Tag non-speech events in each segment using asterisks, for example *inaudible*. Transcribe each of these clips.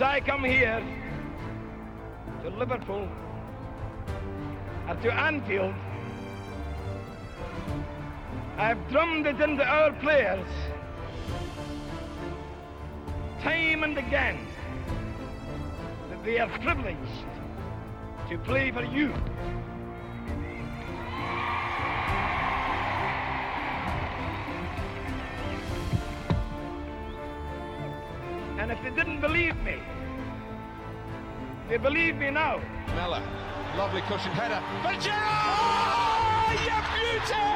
I come here to Liverpool and to Anfield, I've drummed it into our players time and again that they are privileged to play for you. Didn't believe me, they believe me now. Mella, lovely cushion header. For Gerrard! Oh, you beauty!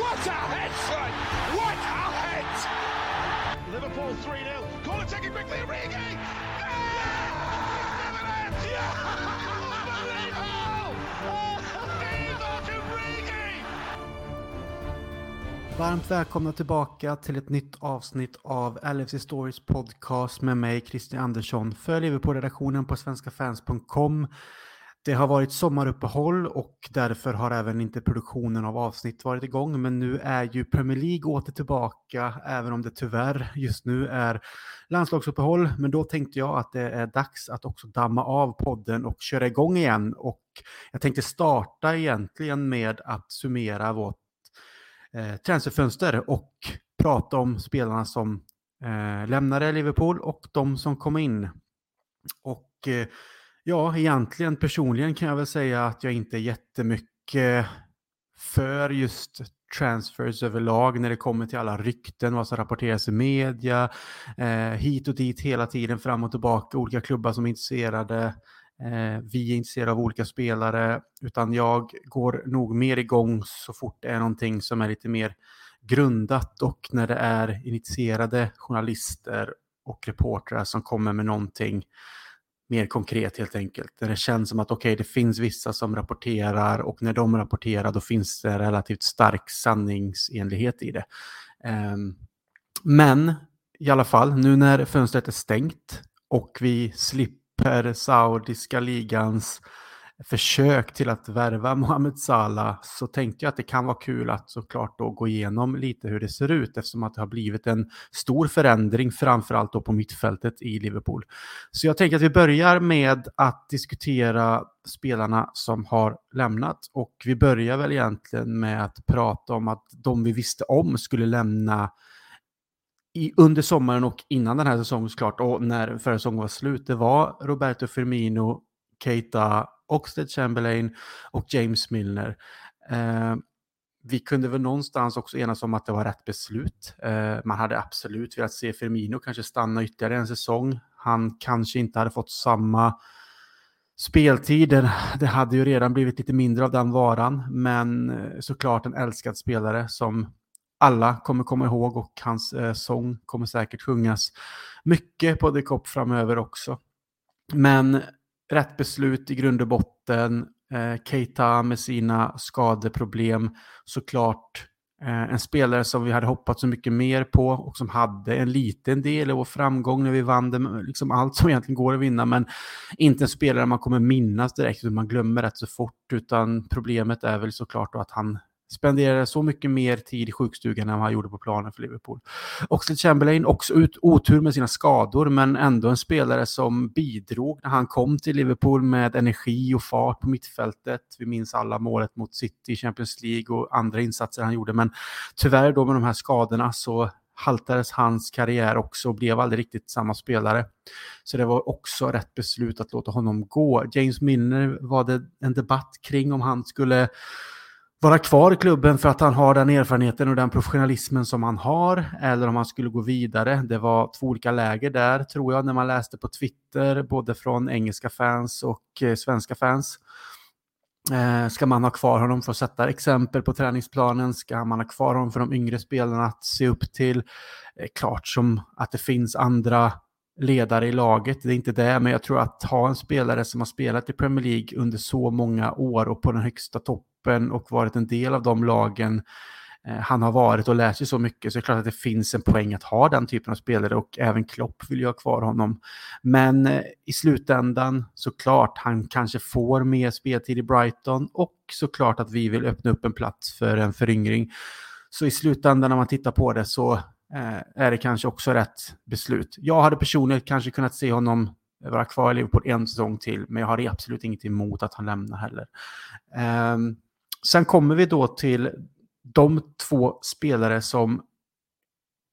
What a head, son! What a head! Liverpool 3 0. Corner taken quickly, Origi! Ah! *laughs* Varmt välkomna tillbaka till ett nytt avsnitt av LFC Stories podcast med mig Christian Andersson. Följ Liverpool-redaktionen på svenskafans.com. Det har varit sommaruppehåll och därför har även inte produktionen av avsnitt varit igång. Men nu är ju Premier League åter tillbaka, även om det tyvärr just nu är landslagsuppehåll. Men då tänkte jag att det är dags att också damma av podden och köra igång igen. Och jag tänkte starta egentligen med att summera vårt eh, transferfönster och prata om spelarna som eh, lämnade Liverpool och de som kom in. Och eh, ja, egentligen personligen kan jag väl säga att jag inte är jättemycket för just transfers överlag när det kommer till alla rykten, vad som rapporteras i media, eh, hit och dit hela tiden fram och tillbaka, olika klubbar som är intresserade. Eh, vi är intresserade av olika spelare, utan jag går nog mer igång så fort det är någonting som är lite mer grundat och när det är initierade journalister och reportrar som kommer med någonting mer konkret helt enkelt. När det känns som att okej, okay, det finns vissa som rapporterar och när de rapporterar då finns det relativt stark sanningsenlighet i det. Um, men i alla fall, nu när fönstret är stängt och vi slipper per saudiska ligans försök till att värva *laughs* Mohamed Salah så tänkte jag att det kan vara kul att såklart då gå igenom lite hur det ser ut eftersom att det har blivit en stor förändring framförallt då på mittfältet i Liverpool. Så jag tänker att vi börjar med att diskutera spelarna som har lämnat och vi börjar väl egentligen med att prata om att de vi visste om skulle lämna i, under sommaren och innan den här säsongen såklart och när förra säsongen var slut, det var Roberto Firmino, Keita, Oxted Chamberlain och James Milner. Eh, vi kunde väl någonstans också enas om att det var rätt beslut. Eh, man hade absolut velat se Firmino kanske stanna ytterligare en säsong. Han kanske inte hade fått samma speltid. Det hade ju redan blivit lite mindre av den varan, men eh, såklart en älskad spelare som alla kommer komma ihåg och hans eh, sång kommer säkert sjungas mycket på The Cop framöver också. Men rätt beslut i grund och botten. Eh, Keita med sina skadeproblem såklart eh, en spelare som vi hade hoppats så mycket mer på och som hade en liten del i vår framgång när vi vann det, liksom allt som egentligen går att vinna, men inte en spelare man kommer minnas direkt, man glömmer rätt så fort, utan problemet är väl såklart då att han spenderade så mycket mer tid i sjukstugan än vad han gjorde på planen för Liverpool. Oxlade Chamberlain också ut, otur med sina skador, men ändå en spelare som bidrog när han kom till Liverpool med energi och fart på mittfältet. Vi minns alla målet mot City i Champions League och andra insatser han gjorde, men tyvärr då med de här skadorna så haltades hans karriär också och blev aldrig riktigt samma spelare. Så det var också rätt beslut att låta honom gå. James Milner var det en debatt kring om han skulle vara kvar i klubben för att han har den erfarenheten och den professionalismen som han har eller om han skulle gå vidare. Det var två olika läger där tror jag när man läste på Twitter både från engelska fans och eh, svenska fans. Eh, ska man ha kvar honom för att sätta exempel på träningsplanen? Ska man ha kvar honom för de yngre spelarna att se upp till? Eh, klart som att det finns andra ledare i laget, det är inte det, men jag tror att ha en spelare som har spelat i Premier League under så många år och på den högsta toppen och varit en del av de lagen eh, han har varit och lärt sig så mycket så det är klart att det finns en poäng att ha den typen av spelare och även Klopp vill ju ha kvar honom. Men eh, i slutändan såklart han kanske får mer speltid i Brighton och såklart att vi vill öppna upp en plats för en föryngring. Så i slutändan när man tittar på det så Eh, är det kanske också rätt beslut. Jag hade personligen kanske kunnat se honom vara kvar i Liverpool en säsong till, men jag har absolut inget emot att han lämnar heller. Eh, sen kommer vi då till de två spelare som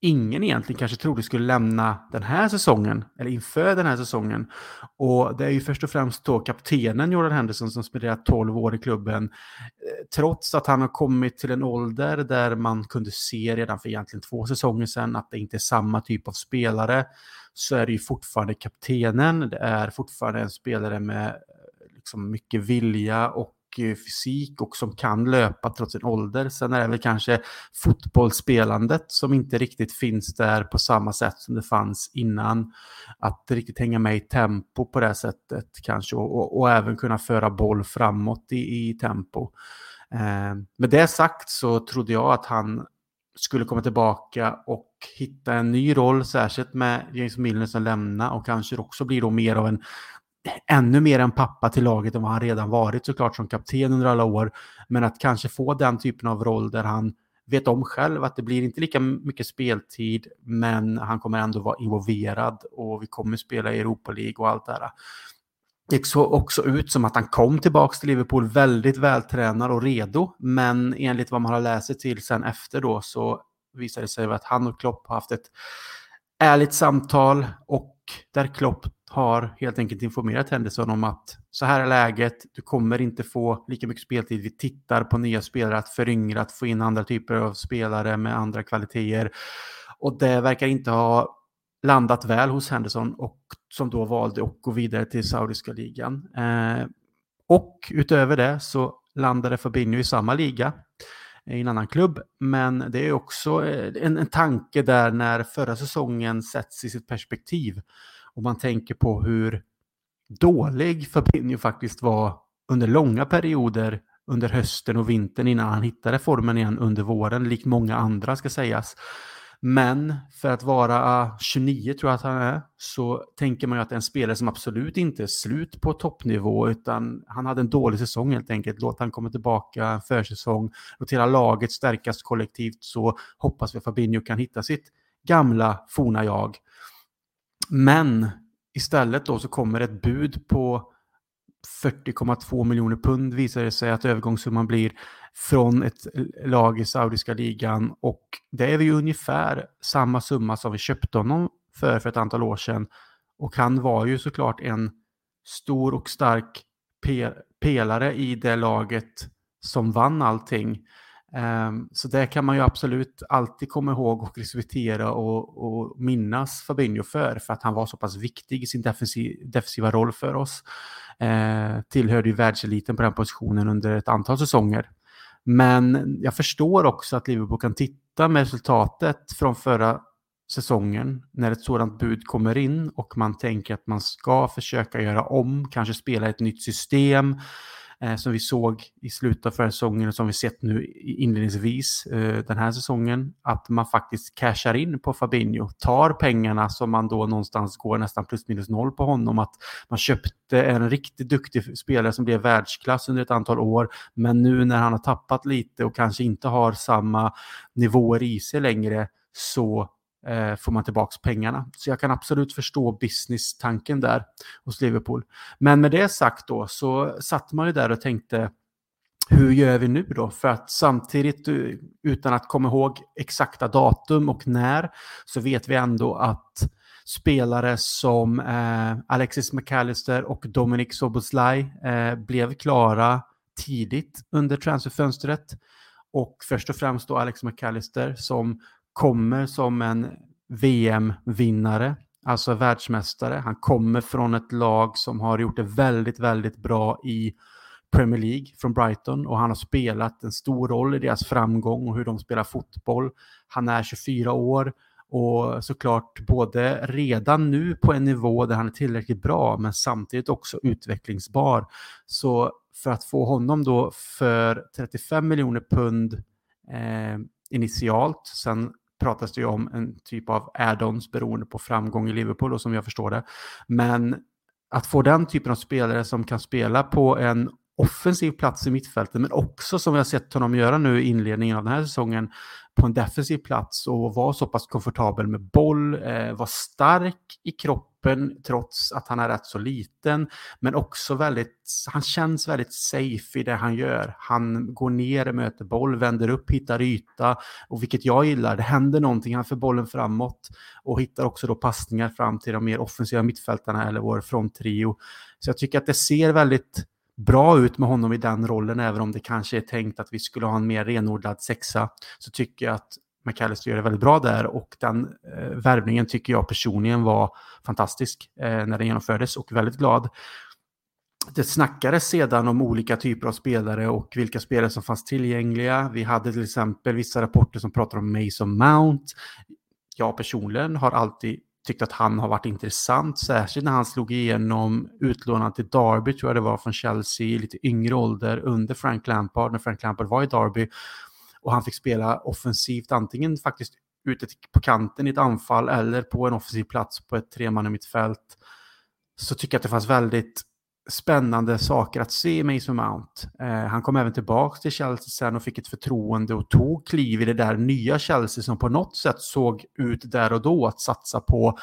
ingen egentligen kanske trodde skulle lämna den här säsongen, eller inför den här säsongen. Och det är ju först och främst då kaptenen Jordan Henderson som spenderat 12 år i klubben. Eh, trots att han har kommit till en ålder där man kunde se redan för egentligen två säsonger sedan att det inte är samma typ av spelare, så är det ju fortfarande kaptenen. Det är fortfarande en spelare med eh, liksom mycket vilja och fysik och som kan löpa trots sin ålder. Sen är det väl kanske fotbollsspelandet som inte riktigt finns där på samma sätt som det fanns innan. Att riktigt hänga med i tempo på det sättet kanske och, och, och även kunna föra boll framåt i, i tempo. Eh, med det sagt så trodde jag att han skulle komma tillbaka och hitta en ny roll, särskilt med James Milner som lämnar och kanske också blir då mer av en ännu mer en pappa till laget än vad han redan varit såklart som kapten under alla år. Men att kanske få den typen av roll där han vet om själv att det blir inte lika mycket speltid, men han kommer ändå vara involverad och vi kommer spela i Europa League och allt det här. Det såg också ut som att han kom tillbaka till Liverpool väldigt vältränad och redo, men enligt vad man har läst sig till sen efter då så visade det sig att han och Klopp har haft ett ärligt samtal och där Klopp har helt enkelt informerat Henderson om att så här är läget, du kommer inte få lika mycket speltid. Vi tittar på nya spelare, att föryngra, att få in andra typer av spelare med andra kvaliteter. Och det verkar inte ha landat väl hos Henderson och som då valde att gå vidare till saudiska ligan. Eh, och utöver det så landade Fabinho i samma liga eh, i en annan klubb. Men det är också eh, en, en tanke där när förra säsongen sätts i sitt perspektiv om man tänker på hur dålig Fabinho faktiskt var under långa perioder under hösten och vintern innan han hittade formen igen under våren, likt många andra ska sägas. Men för att vara 29 tror jag att han är, så tänker man ju att det är en spelare som absolut inte är slut på toppnivå, utan han hade en dålig säsong helt enkelt. Låt han komma tillbaka en försäsong, låt hela laget stärkas kollektivt så hoppas vi att Fabinho kan hitta sitt gamla forna jag. Men istället då så kommer ett bud på 40,2 miljoner pund visar det sig att övergångssumman blir från ett lag i saudiska ligan och det är ju ungefär samma summa som vi köpte honom för för ett antal år sedan. Och han var ju såklart en stor och stark pelare i det laget som vann allting. Um, så det kan man ju absolut alltid komma ihåg och respektera och, och, minnas Fabinho för, för att han var så pass viktig i sin defensiv, defensiva roll för oss. Uh, tillhörde ju världseliten på den positionen under ett antal säsonger. Men jag förstår också att Liverpool kan titta med resultatet från förra säsongen när ett sådant bud kommer in och man tänker att man ska försöka göra om, kanske spela ett nytt system eh, som vi såg i slutet av förra säsongen och som vi sett nu inledningsvis eh, den här säsongen. Att man faktiskt cashar in på Fabinho, tar pengarna som man då någonstans går nästan plus minus noll på honom. Att man köpte en riktigt duktig spelare som blev världsklass under ett antal år. Men nu när han har tappat lite och kanske inte har samma nivåer i sig längre så eh, får man tillbaka pengarna. Så jag kan absolut förstå business-tanken där hos Liverpool. Men med det sagt då så satt man ju där och tänkte hur gör vi nu då? För att samtidigt, eh, utan att komma ihåg exakta datum och när, så vet vi ändå att spelare som eh, Alexis McAllister och Dominic Soboslaj eh, blev klara tidigt under transferfönstret. Och först och främst då Alex McAllister som kommer som en VM-vinnare, alltså världsmästare. Han kommer från ett lag som har gjort det väldigt, väldigt bra i Premier League från Brighton och han har spelat en stor roll i deras framgång och hur de spelar fotboll. Han är 24 år och såklart både redan nu på en nivå där han är tillräckligt bra men samtidigt också utvecklingsbar. Så för att få honom då för 35 miljoner pund eh, initialt, sen pratas det ju om en typ av add-ons beroende på framgång i Liverpool och som jag förstår det. Men att få den typen av spelare som kan spela på en offensiv plats i mittfältet, men också som vi har sett honom göra nu i inledningen av den här säsongen på en defensiv plats och vara så pass komfortabel med boll, eh, vara stark i kroppen trots att han är rätt så liten, men också väldigt, han känns väldigt safe i det han gör. Han går ner, möter boll, vänder upp, hittar yta och vilket jag gillar, det händer någonting, han för bollen framåt och hittar också då passningar fram till de mer offensiva mittfältarna eller vår fronttrio. Så jag tycker att det ser väldigt bra ut med honom i den rollen, även om det kanske är tänkt att vi skulle ha en mer renodlad sexa, så tycker jag att McAllister gör det väldigt bra där och den eh, värvningen tycker jag personligen var fantastisk eh, när den genomfördes och väldigt glad. Det snackades sedan om olika typer av spelare och vilka spelare som fanns tillgängliga. Vi hade till exempel vissa rapporter som pratar om Mason Mount. Jag personligen har alltid tyckt att han har varit intressant, särskilt när han slog igenom utlånad till Derby, tror jag det var, från Chelsea i lite yngre ålder under Frank Lampard, när Frank Lampard var i Derby. Och han fick spela offensivt, antingen faktiskt ute på kanten i ett anfall eller på en offensiv plats på ett tremannamittfält. Så tycker jag att det fanns väldigt spännande saker att se i Mason Mount. Eh, han kom även tillbaka till Chelsea sen och fick ett förtroende och tog kliv i det där nya Chelsea som på något sätt såg ut där och då att satsa på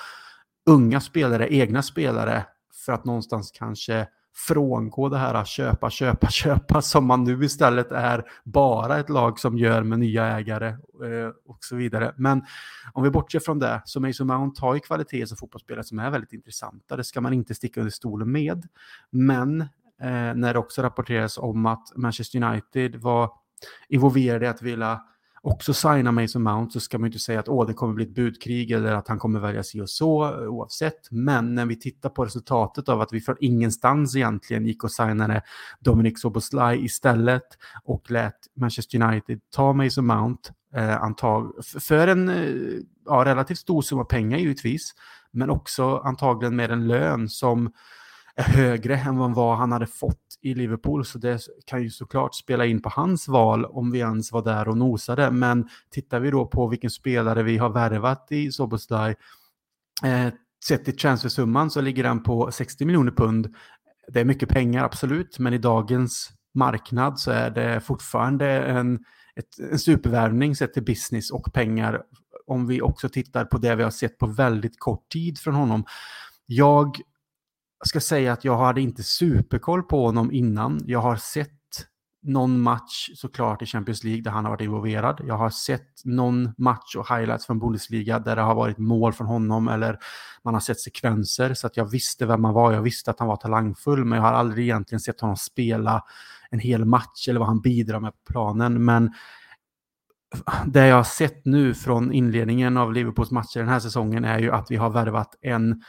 unga spelare, egna spelare, för att någonstans kanske frångå det här att köpa, köpa, köpa som man nu istället är bara ett lag som gör med nya ägare eh, och så vidare. Men om vi bortser från det, så Mason Mount har ju kvaliteter som fotbollsspelare som är väldigt intressanta. Det ska man inte sticka under stolen med. Men eh, när det också rapporteras om att Manchester United var involverade i att vilja också signar Mason Mount så ska man ju inte säga att Åh, det kommer bli ett budkrig eller att han kommer välja sig och så oavsett. Men när vi tittar på resultatet av att vi från ingenstans egentligen gick och signade Dominic Soboslaj istället och lät Manchester United ta Mason Mount eh, antag för en eh, ja, relativt stor summa pengar givetvis, men också antagligen med en lön som är högre än vad han hade fått i Liverpool, så det kan ju såklart spela in på hans val om vi ens var där och nosade. Men tittar vi då på vilken spelare vi har värvat i Soboslaj, eh, sett till transfersumman så ligger den på 60 miljoner pund. Det är mycket pengar, absolut, men i dagens marknad så är det fortfarande en, ett, en supervärvning sett till business och pengar om vi också tittar på det vi har sett på väldigt kort tid från honom. Jag jag ska säga att jag hade inte superkoll på honom innan. Jag har sett någon match såklart i Champions League där han har varit involverad. Jag har sett någon match och highlights från Bundesliga där det har varit mål från honom eller man har sett sekvenser så att jag visste vem han var. Jag visste att han var talangfull men jag har aldrig egentligen sett honom spela en hel match eller vad han bidrar med på planen. Men det jag har sett nu från inledningen av Liverpools matcher den här säsongen är ju att vi har värvat en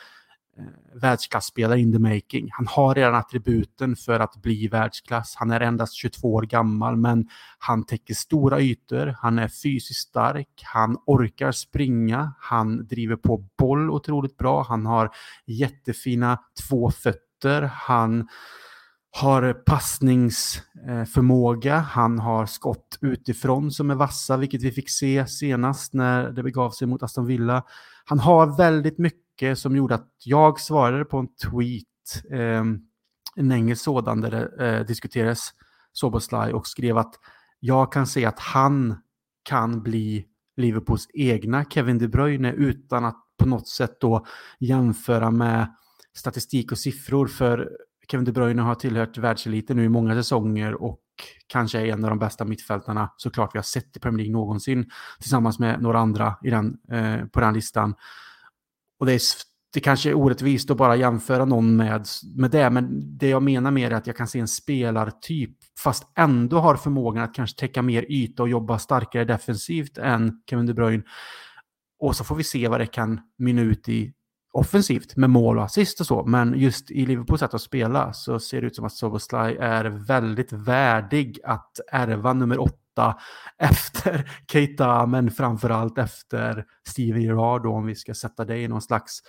Eh, världsklasspelare in the making. Han har redan attributen för att bli världsklass. Han är endast 22 år gammal, men han täcker stora ytor. Han är fysiskt stark. Han orkar springa. Han driver på boll otroligt bra. Han har jättefina två fötter. Han har passningsförmåga, han har skott utifrån som är vassa, vilket vi fick se senast när det begav sig mot Aston Villa. Han har väldigt mycket mycket som gjorde att jag svarade på en tweet, eh, en engelsk sådan där det eh, diskuterades Soboslaj och skrev att jag kan se att han kan bli Liverpools egna Kevin De Bruyne utan att på något sätt då jämföra med statistik och siffror för Kevin De Bruyne har tillhört världseliten nu i många säsonger och kanske är en av de bästa mittfältarna såklart vi har sett i Premier League någonsin tillsammans med några andra i den, eh, på den listan. Och det, är, det kanske är orättvist att bara jämföra någon med, med det, men det jag menar mer är att jag kan se en spelartyp, fast ändå har förmågan att kanske täcka mer yta och jobba starkare defensivt än Kevin De Bruyne. Och så får vi se vad det kan mynna ut i offensivt med mål och assist och så. Men just i Liverpools sätt att spela så ser det ut som att Soboslaj är väldigt värdig att ärva nummer åtta efter *laughs* Keita, men framförallt efter Steven Gerrard då, om vi ska sätta det i någon slags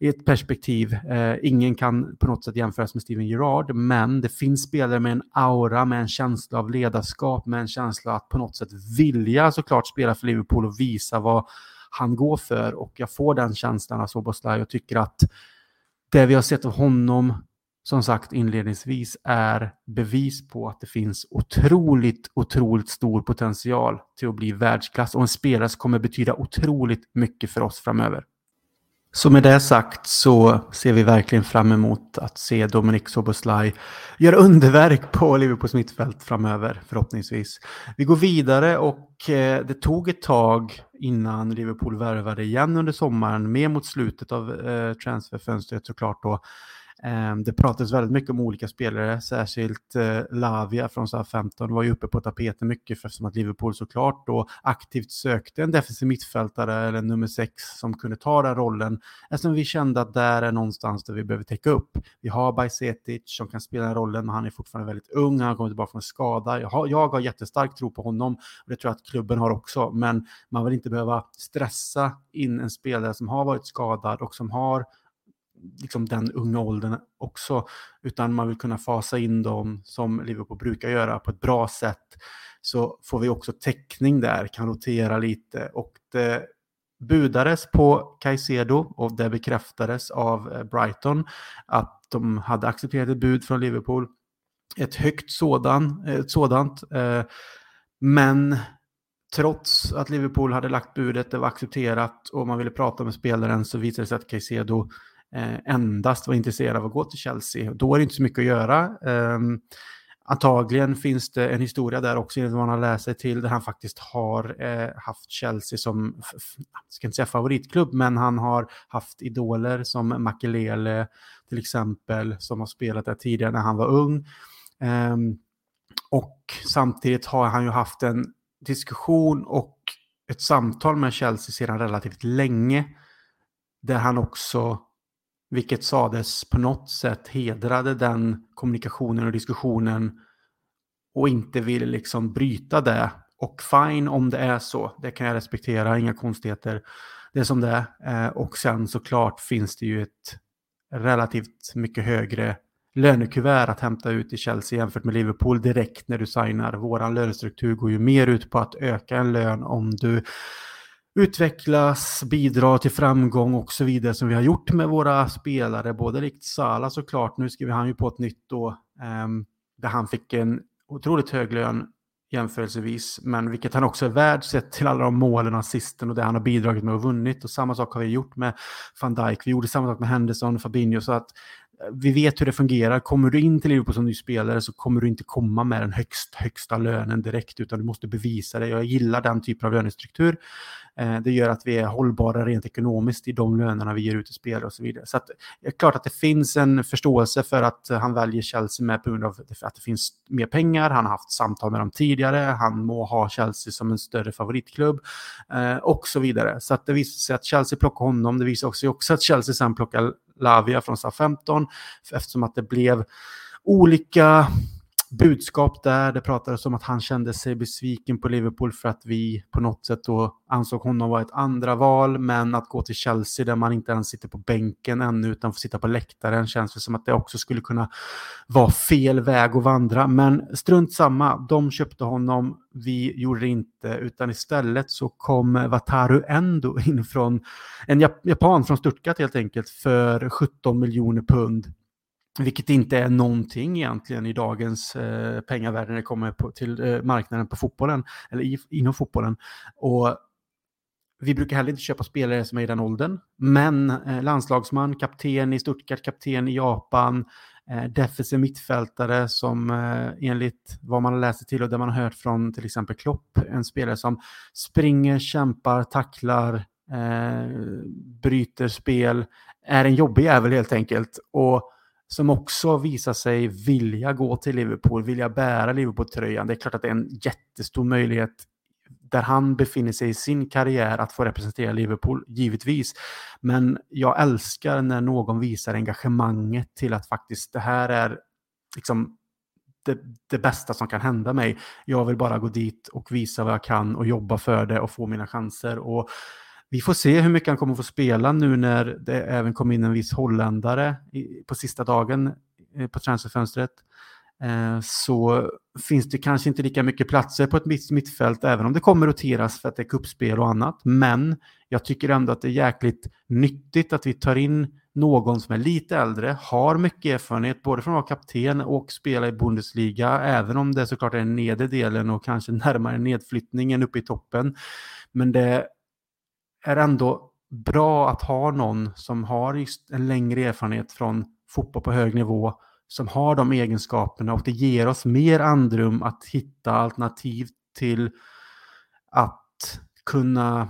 i ett perspektiv. Eh, ingen kan på något sätt jämföras med Steven Gerrard, men det finns spelare med en aura, med en känsla av ledarskap, med en känsla att på något sätt vilja såklart spela för Liverpool och visa vad han går för och jag får den känslan av Soboslaj och tycker att det vi har sett av honom som sagt inledningsvis är bevis på att det finns otroligt, otroligt stor potential till att bli världsklass och en spelare som kommer betyda otroligt mycket för oss framöver. Så med det sagt så ser vi verkligen fram emot att se Dominic Soboslaj göra underverk på Liverpools mittfält framöver förhoppningsvis. Vi går vidare och eh, det tog ett tag innan Liverpool värvade igen under sommaren, mer mot slutet av eh, transferfönstret såklart då. Ehm, det pratades väldigt mycket om olika spelare, särskilt eh, Lavia från SA-15 var ju uppe på tapeten mycket eftersom att Liverpool såklart då aktivt sökte en defensiv mittfältare eller nummer sex som kunde ta den rollen eftersom vi kände att där är någonstans där vi behöver täcka upp. Vi har Bajsetic som kan spela den rollen men han är fortfarande väldigt ung, han kommer tillbaka från skada. Jag har, jag har jättestark tro på honom och det tror jag att klubben har också men man vill inte behöva stressa in en spelare som har varit skadad och som har liksom den unga åldern också, utan man vill kunna fasa in dem som Liverpool brukar göra på ett bra sätt. Så får vi också täckning där, kan rotera lite och det budades på Caicedo och det bekräftades av eh, Brighton att de hade accepterat ett bud från Liverpool. Ett högt sådan, eh, ett sådant. Eh, men trots att Liverpool hade lagt budet, det var accepterat och man ville prata med spelaren så visade det sig att Caicedo Eh, endast var intresserad av att gå till Chelsea. Då är det inte så mycket att göra. Ehm, antagligen finns det en historia där också, enligt vad man har läst sig till, där han faktiskt har eh, haft Chelsea som, ska inte säga favoritklubb, men han har haft idoler som Makelele till exempel, som har spelat där tidigare när han var ung. Eh, och samtidigt har han ju haft en diskussion och ett samtal med Chelsea sedan relativt länge, där han också vilket sades på något sätt hedrade den kommunikationen och diskussionen och inte ville liksom bryta det. Och fine om det är så, det kan jag respektera, inga konstigheter. Det är som det är. Eh, och sen såklart finns det ju ett relativt mycket högre lönekuvert att hämta ut i Chelsea jämfört med Liverpool direkt när du signar. Våran lönestruktur går ju mer ut på att öka en lön om du utvecklas, bidra till framgång och så vidare som vi har gjort med våra spelare, både likt Sala såklart, nu skriver han ju på ett nytt då, eh, där han fick en otroligt hög lön jämförelsevis, men vilket han också är värd sett till alla de målen, assisten och det han har bidragit med och vunnit. Och samma sak har vi gjort med van Dijk, vi gjorde samma sak med Henderson, Fabinho, så att vi vet hur det fungerar. Kommer du in till Liverpool som ny spelare så kommer du inte komma med den högst, högsta lönen direkt, utan du måste bevisa det. Jag gillar den typen av lönestruktur. Eh, det gör att vi är hållbara rent ekonomiskt i de lönerna vi ger ut till spelare och så vidare. Så att, det är klart att det finns en förståelse för att han väljer Chelsea med på grund av att det finns mer pengar. Han har haft samtal med dem tidigare. Han må ha Chelsea som en större favoritklubb eh, och så vidare. Så att det visar sig att Chelsea plockar honom. Det visar också, också att Chelsea sen plockar Lavia från SA-15 eftersom att det blev olika budskap där. Det pratades om att han kände sig besviken på Liverpool för att vi på något sätt då ansåg honom vara ett andra val, men att gå till Chelsea där man inte ens sitter på bänken ännu utan får sitta på läktaren känns det som att det också skulle kunna vara fel väg att vandra. Men strunt samma, de köpte honom, vi gjorde det inte, utan istället så kom Wataru Endo in från en japan från Stuttgart helt enkelt för 17 miljoner pund vilket inte är någonting egentligen i dagens eh, pengavärde när det kommer på, till eh, marknaden på fotbollen, eller i, inom fotbollen. Och vi brukar heller inte köpa spelare som är i den åldern, men eh, landslagsman, kapten i Stuttgart, kapten i Japan, eh, defensiv mittfältare som eh, enligt vad man har läst sig till och det man har hört från till exempel Klopp, en spelare som springer, kämpar, tacklar, eh, bryter spel, är en jobbig jävel helt enkelt. Och som också visar sig vilja gå till Liverpool, vilja bära Liverpool-tröjan. Det är klart att det är en jättestor möjlighet där han befinner sig i sin karriär att få representera Liverpool, givetvis. Men jag älskar när någon visar engagemanget till att faktiskt det här är liksom det, det, bästa som kan hända mig. Jag vill bara gå dit och visa vad jag kan och jobba för det och få mina chanser. Och vi får se hur mycket han kommer få spela nu när det även kom in en viss holländare på sista dagen eh, på transferfönstret. Eh, så finns det kanske inte lika mycket platser på ett mittfält, även om det kommer roteras för att det är kuppspel och annat. Men jag tycker ändå att det är jäkligt nyttigt att vi tar in någon som är lite äldre, har mycket erfarenhet både från att vara kapten och spela i Bundesliga, även om det såklart är den nedre delen och kanske *laughs* närmare nedflyttningen uppe i toppen. Men det är ändå bra att ha någon som har en längre erfarenhet från fotboll på hög nivå, som har de egenskaperna och det ger oss mer andrum att hitta alternativ till att kunna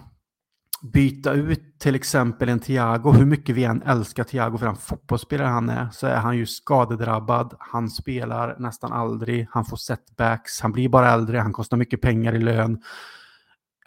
byta ut till exempel en Thiago, hur mycket vi än älskar Thiago för den fotbollsspelare han är, så är han ju skadedrabbad, han spelar nästan aldrig, han får setbacks, han blir bara äldre, han kostar mycket pengar i lön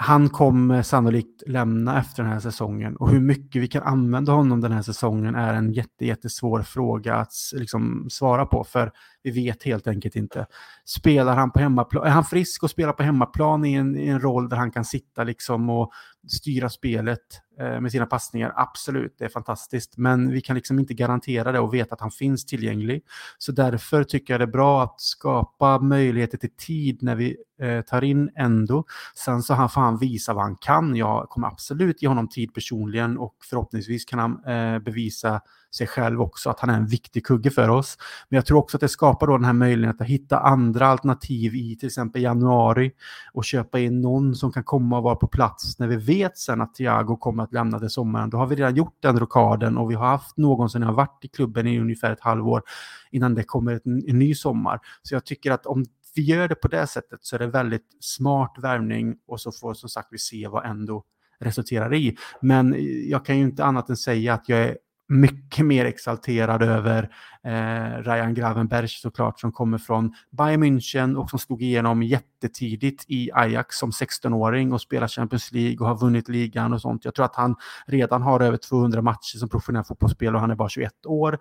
han kommer sannolikt lämna efter den här säsongen. Och hur mycket vi kan använda honom den här säsongen är en jätte, jättesvår fråga att liksom svara på. För vi vet helt enkelt inte. Spelar han på hemmaplan, är han frisk och spelar på hemmaplan i en, i en roll där han kan sitta liksom och styra spelet? Eh, med sina passningar? Absolut, det är fantastiskt, men vi kan liksom inte garantera det och veta att han finns tillgänglig. Så därför tycker jag det är bra att skapa möjligheter till tid när vi eh, tar in Endo. Sen så får han visa vad han kan. Jag kommer absolut ge honom tid personligen och förhoppningsvis kan han eh, bevisa sig själv också, att han är en viktig kugge för oss. Men jag tror också att det skapar då den här möjligheten att hitta andra alternativ i till exempel januari och köpa in någon som kan komma och vara på plats när vi vet sen att Thiago kommer att lämna till sommaren. Då har vi redan gjort den rockaden och vi har haft någon som har varit i klubben i ungefär ett halvår innan det kommer en, en ny sommar. Så jag tycker att om vi gör det på det sättet så är det väldigt smart värvning och så får som sagt vi se vad ändå resulterar i. Men jag kan ju inte annat än säga att jag är mycket mer exalterad över eh, Ryan Gravenberg såklart som kommer från Bayern München och som slog igenom jättetidigt i Ajax som 16-åring och spelar Champions League och har vunnit ligan och sånt. Jag tror att han redan har över 200 matcher som professionell fotbollsspelare och han är bara 21 år.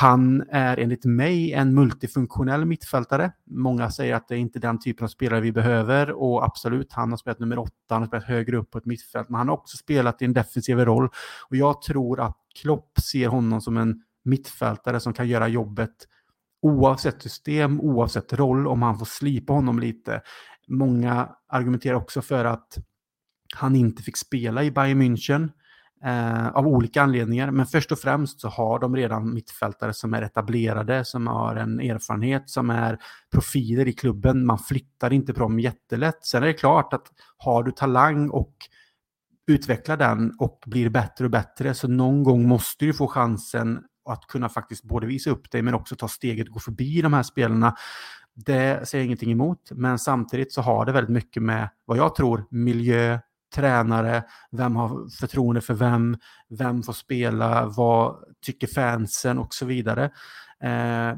Han är enligt mig en multifunktionell mittfältare. Många säger att det är inte den typen av spelare vi behöver och absolut, han har spelat nummer åtta, han har spelat högre upp på ett mittfält, men han har också spelat i en defensiv roll och jag tror att Klopp ser honom som en mittfältare som kan göra jobbet oavsett system, oavsett roll, om han får slipa honom lite. Många argumenterar också för att han inte fick spela i Bayern München eh, av olika anledningar. Men först och främst så har de redan mittfältare som är etablerade, som har en erfarenhet, som är profiler i klubben. Man flyttar inte på dem jättelätt. Sen är det klart att har du talang och utvecklar den och blir bättre och bättre, så någon gång måste du få chansen att kunna faktiskt både visa upp dig men också ta steget och gå förbi de här spelarna. Det säger jag ingenting emot, men samtidigt så har det väldigt mycket med vad jag tror miljö, tränare, vem har förtroende för vem, vem får spela, vad tycker fansen och så vidare. Eh,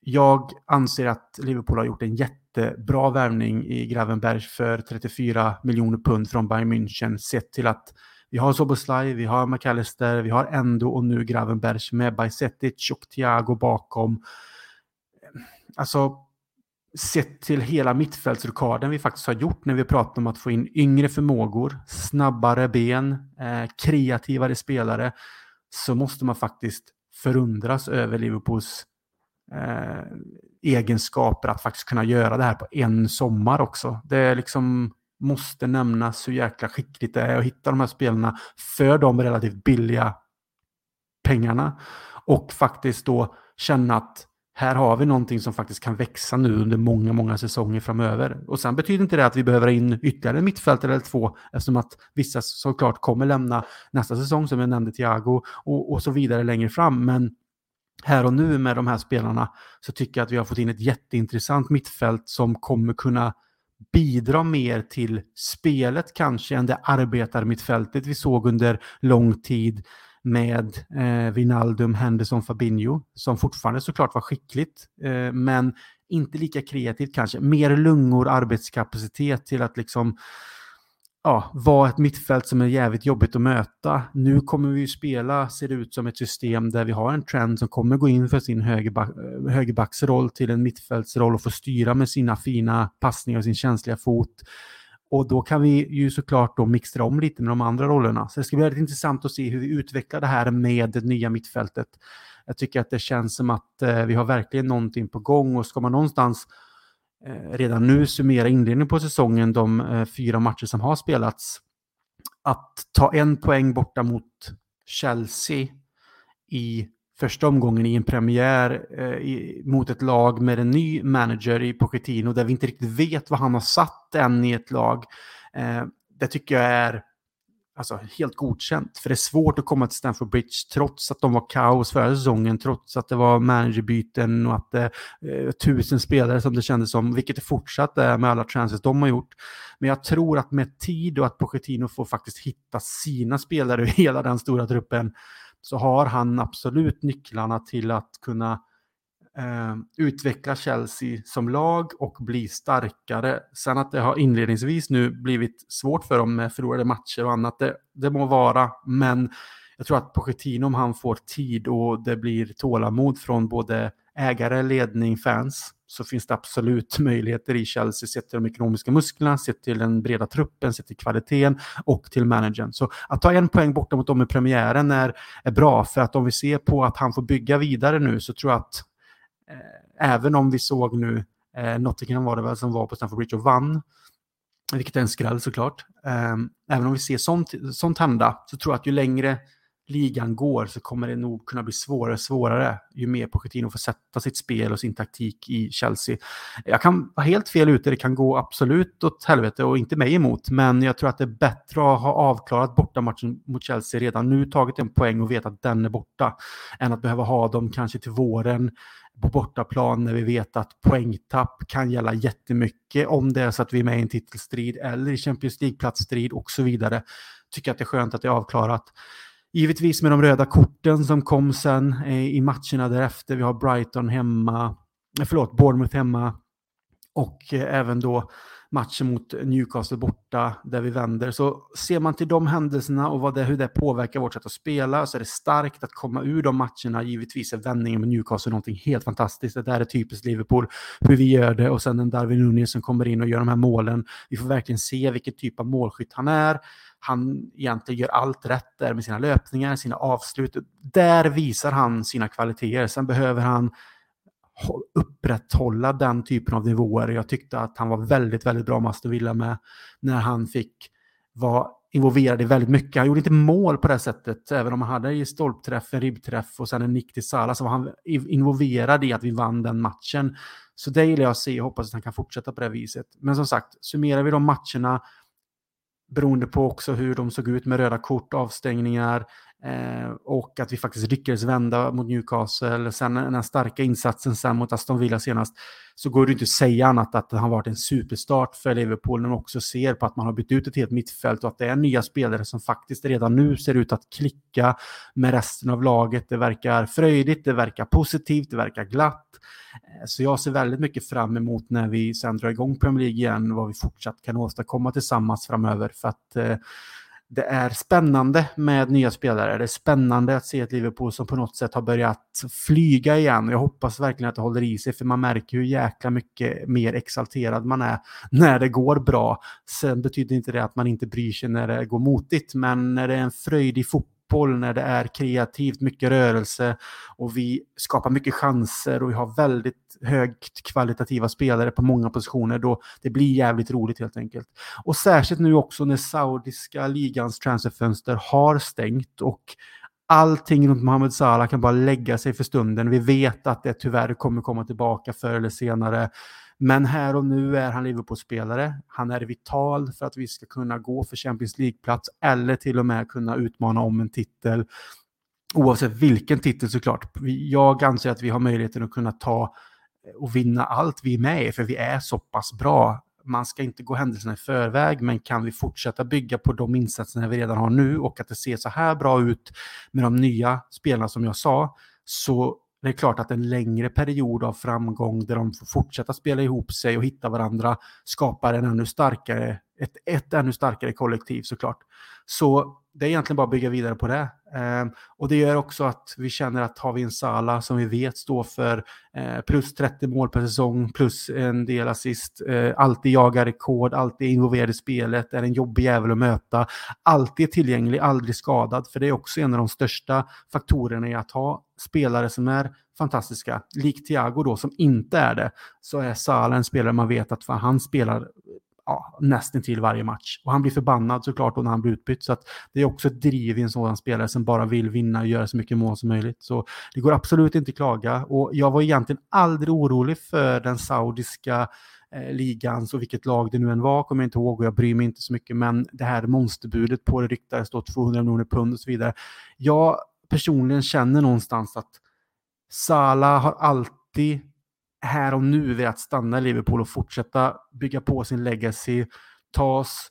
jag anser att Liverpool har gjort en jättebra värvning i Gravenberg för 34 miljoner pund från Bayern München sett till att vi har Soboslaj, vi har McAllister, vi har Endo och nu Gravenberg med Bajsetic och Thiago bakom. Alltså, sett till hela mittfältsrokaden vi faktiskt har gjort när vi pratar om att få in yngre förmågor, snabbare ben, eh, kreativare spelare, så måste man faktiskt förundras över Liverpools eh, egenskaper att faktiskt kunna göra det här på en sommar också. Det är liksom måste nämnas hur jäkla skickligt det är att hitta de här spelarna för de relativt billiga pengarna och faktiskt då känna att här har vi någonting som faktiskt kan växa nu under många, många säsonger framöver. Och sen betyder inte det att vi behöver in ytterligare en mittfältare eller två, eftersom att vissa såklart kommer lämna nästa säsong, som jag nämnde, Thiago, och, och så vidare längre fram. Men här och nu med de här spelarna så tycker jag att vi har fått in ett jätteintressant mittfält som kommer kunna bidra mer till spelet kanske än det arbetarmittfältet vi såg under lång tid med eh, Vinaldum, Henderson, Fabinho, som fortfarande såklart var skickligt, eh, men inte lika kreativt kanske. Mer lungor, arbetskapacitet till att liksom ja, vara ett mittfält som är jävligt jobbigt att möta. Nu kommer vi ju spela, ser det ut som ett system där vi har en trend som kommer gå in för sin högerback, eh, högerbacksroll till en mittfältsroll och få styra med sina fina passningar och sin känsliga fot. Och då kan vi ju såklart då mixtra om lite med de andra rollerna. Så det ska bli väldigt intressant att se hur vi utvecklar det här med det nya mittfältet. Jag tycker att det känns som att eh, vi har verkligen någonting på gång och ska man någonstans eh, redan nu summera inledningen på säsongen, de eh, fyra matcher som har spelats, att ta en poäng borta mot Chelsea i första omgången i en premiär eh, i, mot ett lag med en ny manager i Pochettino där vi inte riktigt vet vad han har satt än i ett lag. Eh, det tycker jag är alltså, helt godkänt. För det är svårt att komma till Stamford Bridge trots att de var kaos förra säsongen, trots att det var managerbyten och att det eh, tusen spelare som det kändes som, vilket det fortsatt är med alla transfers de har gjort. Men jag tror att med tid och att Pochettino får faktiskt hitta sina spelare i hela den stora truppen så har han absolut nycklarna till att kunna eh, utveckla Chelsea som lag och bli starkare. Sen att det har inledningsvis nu blivit svårt för dem med förlorade matcher och annat, det, det må vara, men jag tror att Pochettino, om han får tid och det blir tålamod från både ägare, ledning, fans, så finns det absolut *laughs* möjligheter i Chelsea sett till de ekonomiska musklerna, sett till den breda truppen, sett till kvaliteten och till managern. Så att ta en poäng borta mot dem i premiären är, är bra, för att om vi ser på att han får bygga vidare nu så tror jag att eh, även om vi såg nu, eh, Nottingham var det väl som var på Stamford Bridge och vann, vilket är en skräll såklart. Eh, även om vi ser sånt, sånt hända så tror jag att ju längre ligan går så kommer det nog kunna bli svårare och svårare ju mer Pochettino får sätta sitt spel och sin taktik i Chelsea. Jag kan vara helt fel ute, det kan gå absolut åt helvete och inte mig emot, men jag tror att det är bättre att ha avklarat bortamatchen mot Chelsea redan nu, tagit en poäng och veta att den är borta, än att behöva ha dem kanske till våren på bortaplan när vi vet att poängtapp kan gälla jättemycket om det är så att vi är med i en titelstrid eller i Champions League-platsstrid och så vidare. Tycker att det är skönt att det är avklarat. Givetvis med de röda korten som kom sen eh, i matcherna därefter. Vi har Brighton hemma, eh, förlåt, Bournemouth hemma och eh, även då matchen mot Newcastle borta där vi vänder. Så ser man till de händelserna och vad det, hur det påverkar vårt sätt att spela så är det starkt att komma ur de matcherna. Givetvis är vändningen med Newcastle någonting helt fantastiskt. Det där är typiskt Liverpool, hur vi gör det och sen en Darwin Nunez som kommer in och gör de här målen. Vi får verkligen se vilken typ av målskytt han är han egentligen gör allt rätt där med sina löpningar, sina avslut. Där visar han sina kvaliteter. Sen behöver han upprätthålla den typen av nivåer. Jag tyckte att han var väldigt, väldigt bra med Aston Villa med när han fick vara involverad i väldigt mycket. Han gjorde inte mål på det sättet, även om han hade i stolpträff, en ribbträff och sen en nick till Salah, så var han involverad i att vi vann den matchen. Så det gillar jag att se och hoppas att han kan fortsätta på det viset. Men som sagt, summerar vi de matcherna beroende på också hur de såg ut med röda kort, avstängningar eh, och att vi faktiskt lyckades vända mot Newcastle. Sen den starka insatsen sen mot Aston Villa senast så går det inte att säga annat att det har varit en superstart för Liverpool när man också ser på att man har bytt ut ett helt mittfält och att det är nya spelare som faktiskt redan nu ser ut att klicka med resten av laget. Det verkar fröjdigt, det verkar positivt, det verkar glatt. Eh, så jag ser väldigt mycket fram emot när vi sen drar igång Premier League igen, vad vi fortsatt kan åstadkomma tillsammans framöver. För att eh, det är spännande med nya spelare. Det är spännande att se ett Liverpool som på något sätt har börjat flyga igen. Jag hoppas verkligen att det håller i sig, för man märker hur jäkla mycket mer exalterad man är när det går bra. Sen betyder inte det att man inte bryr sig när det går motigt, men när det är en fröjd i fotboll fotboll när det är kreativt, mycket rörelse och vi skapar mycket chanser och vi har väldigt högt kvalitativa spelare på många positioner då det blir jävligt roligt helt enkelt. Och särskilt nu också när saudiska ligans transferfönster har stängt och allting runt Mohamed Salah kan bara lägga sig för stunden. Vi vet att det tyvärr kommer komma tillbaka förr eller senare. Men här och nu är han Liverpool-spelare. Han är vital för att vi ska kunna gå för Champions League-plats eller till och med kunna utmana om en titel. Oavsett vilken titel såklart. Jag anser att vi har möjligheten att kunna ta och vinna allt vi är med i, för vi är så pass bra. Man ska inte gå händelserna i förväg, men kan vi fortsätta bygga på de insatserna vi redan har nu och att det ser så här bra ut med de nya spelarna som jag sa, så det är klart att en längre period av framgång där de får fortsätta spela ihop sig och hitta varandra skapar en ännu starkare, ett, ett ännu starkare kollektiv såklart. Så det är egentligen bara att bygga vidare på det. Eh, och det gör också att vi känner att har vi en Sala som vi vet står för eh, plus 30 mål per säsong, plus en del assist, eh, alltid jagar rekord, alltid involverad i spelet, är en jobbig jävel att möta, alltid tillgänglig, aldrig skadad, för det är också en av de största faktorerna i att ha spelare som är fantastiska. Likt Thiago då, som inte är det, så är Salah en spelare man vet att han spelar ja, nästan till varje match. Och han blir förbannad såklart när han blir utbytt. Så att det är också ett driv i en sådan spelare som bara vill vinna och göra så mycket mål som möjligt. Så det går absolut inte att klaga. Och jag var egentligen aldrig orolig för den saudiska eh, ligans och vilket lag det nu än var, kommer jag inte ihåg och jag bryr mig inte så mycket. Men det här monsterbudet på det ryktades då 200 miljoner pund och så vidare. Jag personligen känner någonstans att Salah har alltid här och nu velat stanna i Liverpool och fortsätta bygga på sin legacy, ta oss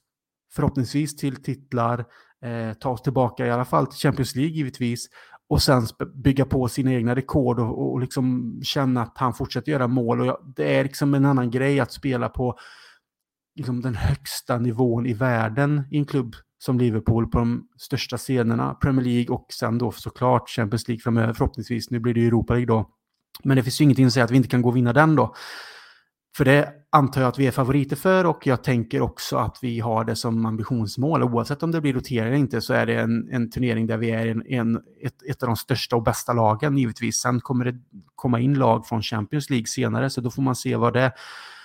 förhoppningsvis till titlar, eh, ta oss tillbaka i alla fall till Champions League givetvis och sen bygga på sina egna rekord och, och liksom känna att han fortsätter göra mål. Och jag, det är liksom en annan grej att spela på liksom den högsta nivån i världen i en klubb som Liverpool på de största scenerna, Premier League och sen då såklart Champions League framöver förhoppningsvis. Nu blir det ju Europa League då. Men det finns ju ingenting att säga att vi inte kan gå och vinna den då. För det antar jag att vi är favoriter för och jag tänker också att vi har det som ambitionsmål. Oavsett om det blir rotering eller inte så är det en, en turnering där vi är en, en, ett, ett av de största och bästa lagen givetvis. Sen kommer det komma in lag från Champions League senare så då får man se vad det,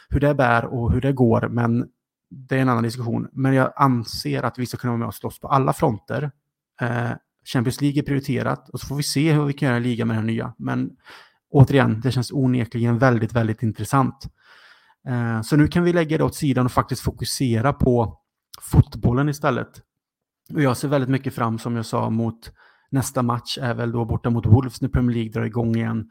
hur det bär och hur det går. Men det är en annan diskussion. Men jag anser att vi ska kunna vara med och slåss på alla fronter. Eh, Champions League är prioriterat och så får vi se hur vi kan göra en liga med den nya. Men återigen, det känns onekligen väldigt, väldigt intressant. Eh, så nu kan vi lägga det åt sidan och faktiskt fokusera på fotbollen istället. Och jag ser väldigt mycket fram, som jag sa, mot nästa match är väl då borta mot Wolves när Premier League drar igång igen.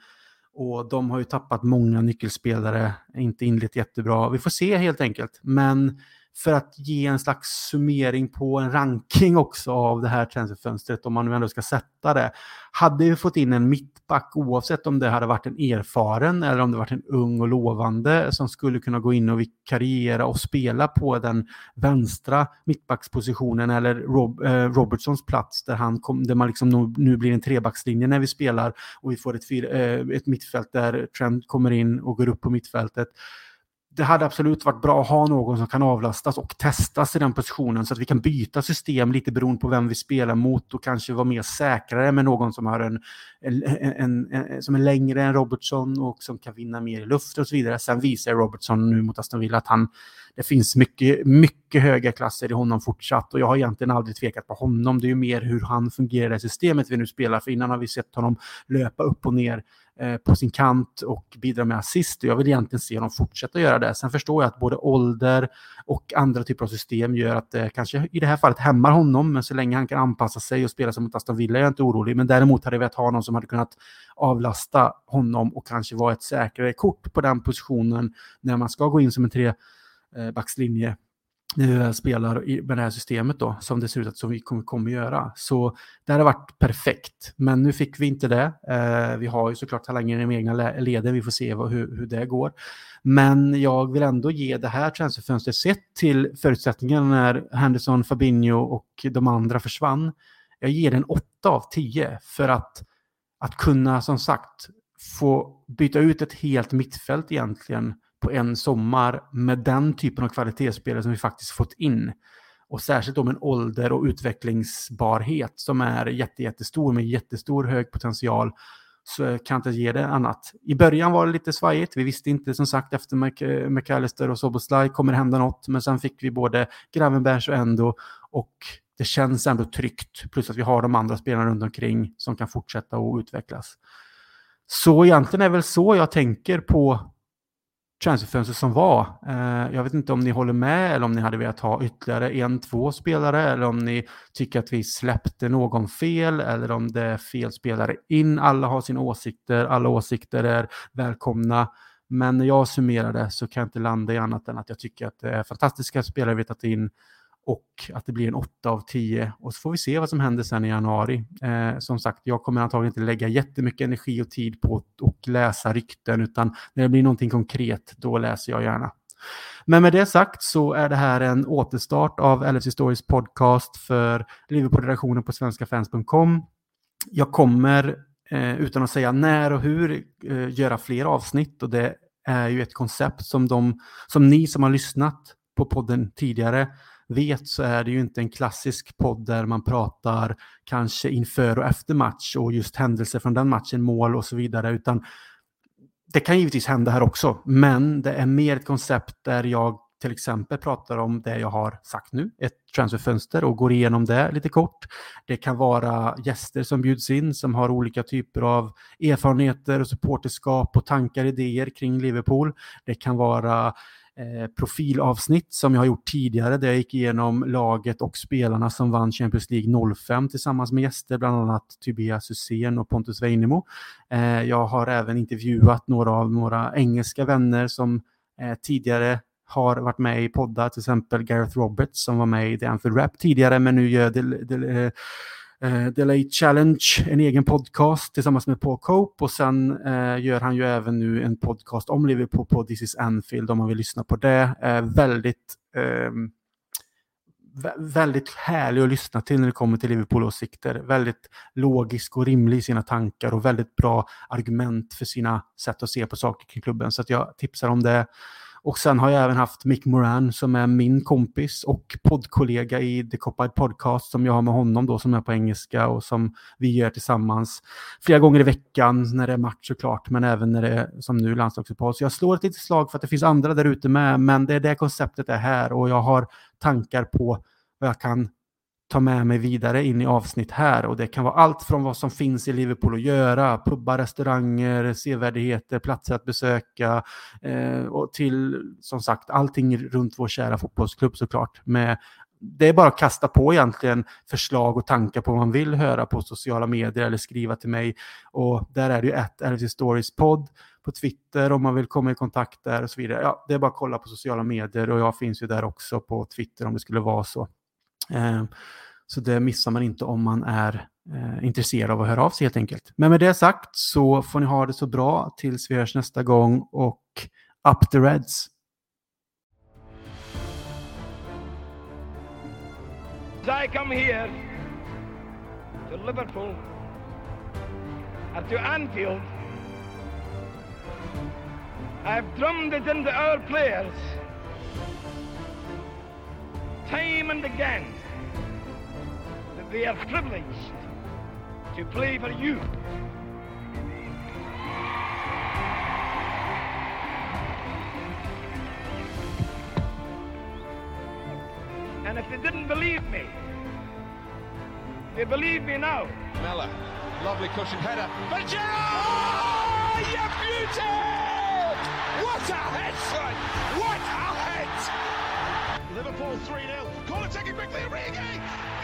Och de har ju tappat många nyckelspelare, inte inlett jättebra. Vi får se helt enkelt. Men för att ge en slags summering på en ranking också av det här transferfönstret, om man nu ändå ska sätta det. Hade vi fått in en mittback, oavsett om det hade varit en erfaren eller om det varit en ung och lovande som skulle kunna gå in och vikariera och spela på den vänstra mittbackspositionen eller Rob, eh, Robertsons plats där, han kom, där man liksom nu, nu blir en trebackslinje när vi spelar och vi får ett, eh, ett mittfält där Trent kommer in och går upp på mittfältet det hade absolut varit bra att ha någon som kan avlastas och testas i den positionen så att vi kan byta system lite beroende på vem vi spelar mot och kanske vara mer säkrare med någon som har en, en, en, en som är längre än Robertson och som kan vinna mer i luften och så vidare. Sen visar Robertson nu mot Aston Villa att han, det finns mycket, mycket höga klasser i honom fortsatt och jag har egentligen aldrig tvekat på honom. Det är ju mer hur han fungerar i systemet vi nu spelar, för innan har vi sett honom löpa upp och ner Eh, på sin kant och bidra med assist. Jag vill egentligen se honom fortsätta göra det. Sen förstår jag att både ålder och andra typer av system gör att det kanske i det här fallet hämmar honom, men så länge han kan anpassa sig och spela som mot Aston Villa är jag inte orolig. Men däremot hade jag velat ha någon som hade kunnat avlasta honom och kanske vara ett säkrare kort på den positionen när man ska gå in som en trebackslinje eh, när vi väl spelar med det här systemet då, som det ser ut att som vi kommer, kommer göra. Så det hade varit perfekt, men nu fick vi inte det. Eh, vi har ju såklart talanger i de egna leden, vi får se vad, hur, hur det går. Men jag vill ändå ge det här transferfönstret, sett till förutsättningarna när Henderson, Fabinho och de andra försvann, jag ger den 8 av 10 för att, att kunna, som sagt, få byta ut ett helt mittfält egentligen på en sommar med den typen av kvalitetsspelare som vi faktiskt fått in. Och särskilt om en ålder och utvecklingsbarhet som är jätte, jättestor med jättestor hög potential så kan jag inte ge det annat. I början var det lite svajigt. Vi visste inte som sagt efter McAllister och Soboslaj kommer det hända något. Men sen fick vi både Gravenbergs och Endo och det känns ändå tryggt. Plus att vi har de andra spelarna runt omkring som kan fortsätta och utvecklas. Så egentligen är väl så jag tänker på transferfönster som var. Eh, jag vet inte om ni håller med eller om ni hade velat ha ytterligare en, två spelare eller om ni tycker att vi släppte någon fel eller om det är fel spelare in. Alla har sina åsikter, alla åsikter är välkomna. Men när jag summerar det så kan jag inte landa i annat än att jag tycker att det är fantastiska spelare vi tagit in och att det blir en 8 av 10. Och så får vi se vad som händer sen i januari. Eh, som sagt, jag kommer antagligen inte lägga jättemycket energi och tid på att läsa rykten, utan när det blir någonting konkret, då läser jag gärna. Men med det sagt så är det här en återstart av LFC Stories podcast för Liverpool-redaktionen på svenskafans.com. Jag kommer, eh, utan att säga när och hur, eh, göra fler avsnitt och det är ju ett koncept som, de, som ni som har lyssnat på podden tidigare vet så är det ju inte en klassisk podd där man pratar kanske inför och efter match och just händelser från den matchen, mål och så vidare, utan det kan givetvis hända här också, men det är mer ett koncept där jag till exempel pratar om det jag har sagt nu, ett transferfönster och går igenom det lite kort. Det kan vara gäster som bjuds in som har olika typer av erfarenheter och supporterskap och tankar, idéer kring Liverpool. Det kan vara eh, profilavsnitt som jag har gjort tidigare där jag gick igenom laget och spelarna som vann Champions League 05 tillsammans med gäster, bland annat Tobias Hysén och Pontus Weinemo. Eh, jag har även intervjuat några av våra engelska vänner som eh, tidigare har varit med i poddar, till exempel Gareth Roberts som var med i The Anfield Rap tidigare men nu gör det, det, Eh, uh, The Challenge en egen podcast tillsammans med Paul Cope och sen uh, gör han ju även nu en podcast om Liverpool på This is Anfield om man vill lyssna på det. Uh, väldigt um, väldigt härlig att lyssna till när det kommer till Liverpool-åsikter. Väldigt logisk och rimlig i sina tankar och väldigt bra argument för sina sätt att se på saker kring klubben. Så att jag tipsar om det. Och sen har jag även haft Mick Moran som är min kompis och poddkollega i The Copide Podcast som jag har med honom då som är på engelska och som vi gör tillsammans flera gånger i veckan när det är match såklart, men även när det är som nu landslagsuppehåll. Så jag slår ett litet slag för att det finns andra där ute med, men det är det konceptet är här och jag har tankar på vad jag kan ta med mig vidare in i avsnitt här och det kan vara allt från vad som finns i Liverpool att göra, pubbar, restauranger, sevärdheter, platser att besöka eh, och till som sagt allting runt vår kära fotbollsklubb såklart. Med, det är bara att kasta på egentligen förslag och tankar på vad man vill höra på sociala medier eller skriva till mig och där är det ju ett LFC Stories podd på Twitter om man vill komma i kontakt där och så vidare. Ja, det är bara att kolla på sociala medier och jag finns ju där också på Twitter om det skulle vara så. Eh, så det missar man inte om man är eh, intresserad av att höra av sig helt enkelt. Men med det sagt så får ni ha det så bra tills vi hörs nästa gång och up the Reds! I come here to Liverpool and to Anfield, I've drummed it into our players time and again they are privileged to play for you. And if they didn't believe me, they believe me now. Mella, lovely cushion header. But Gerard! You! What a head, son! What a head! Liverpool 3 0. Corner taken quickly, Origi!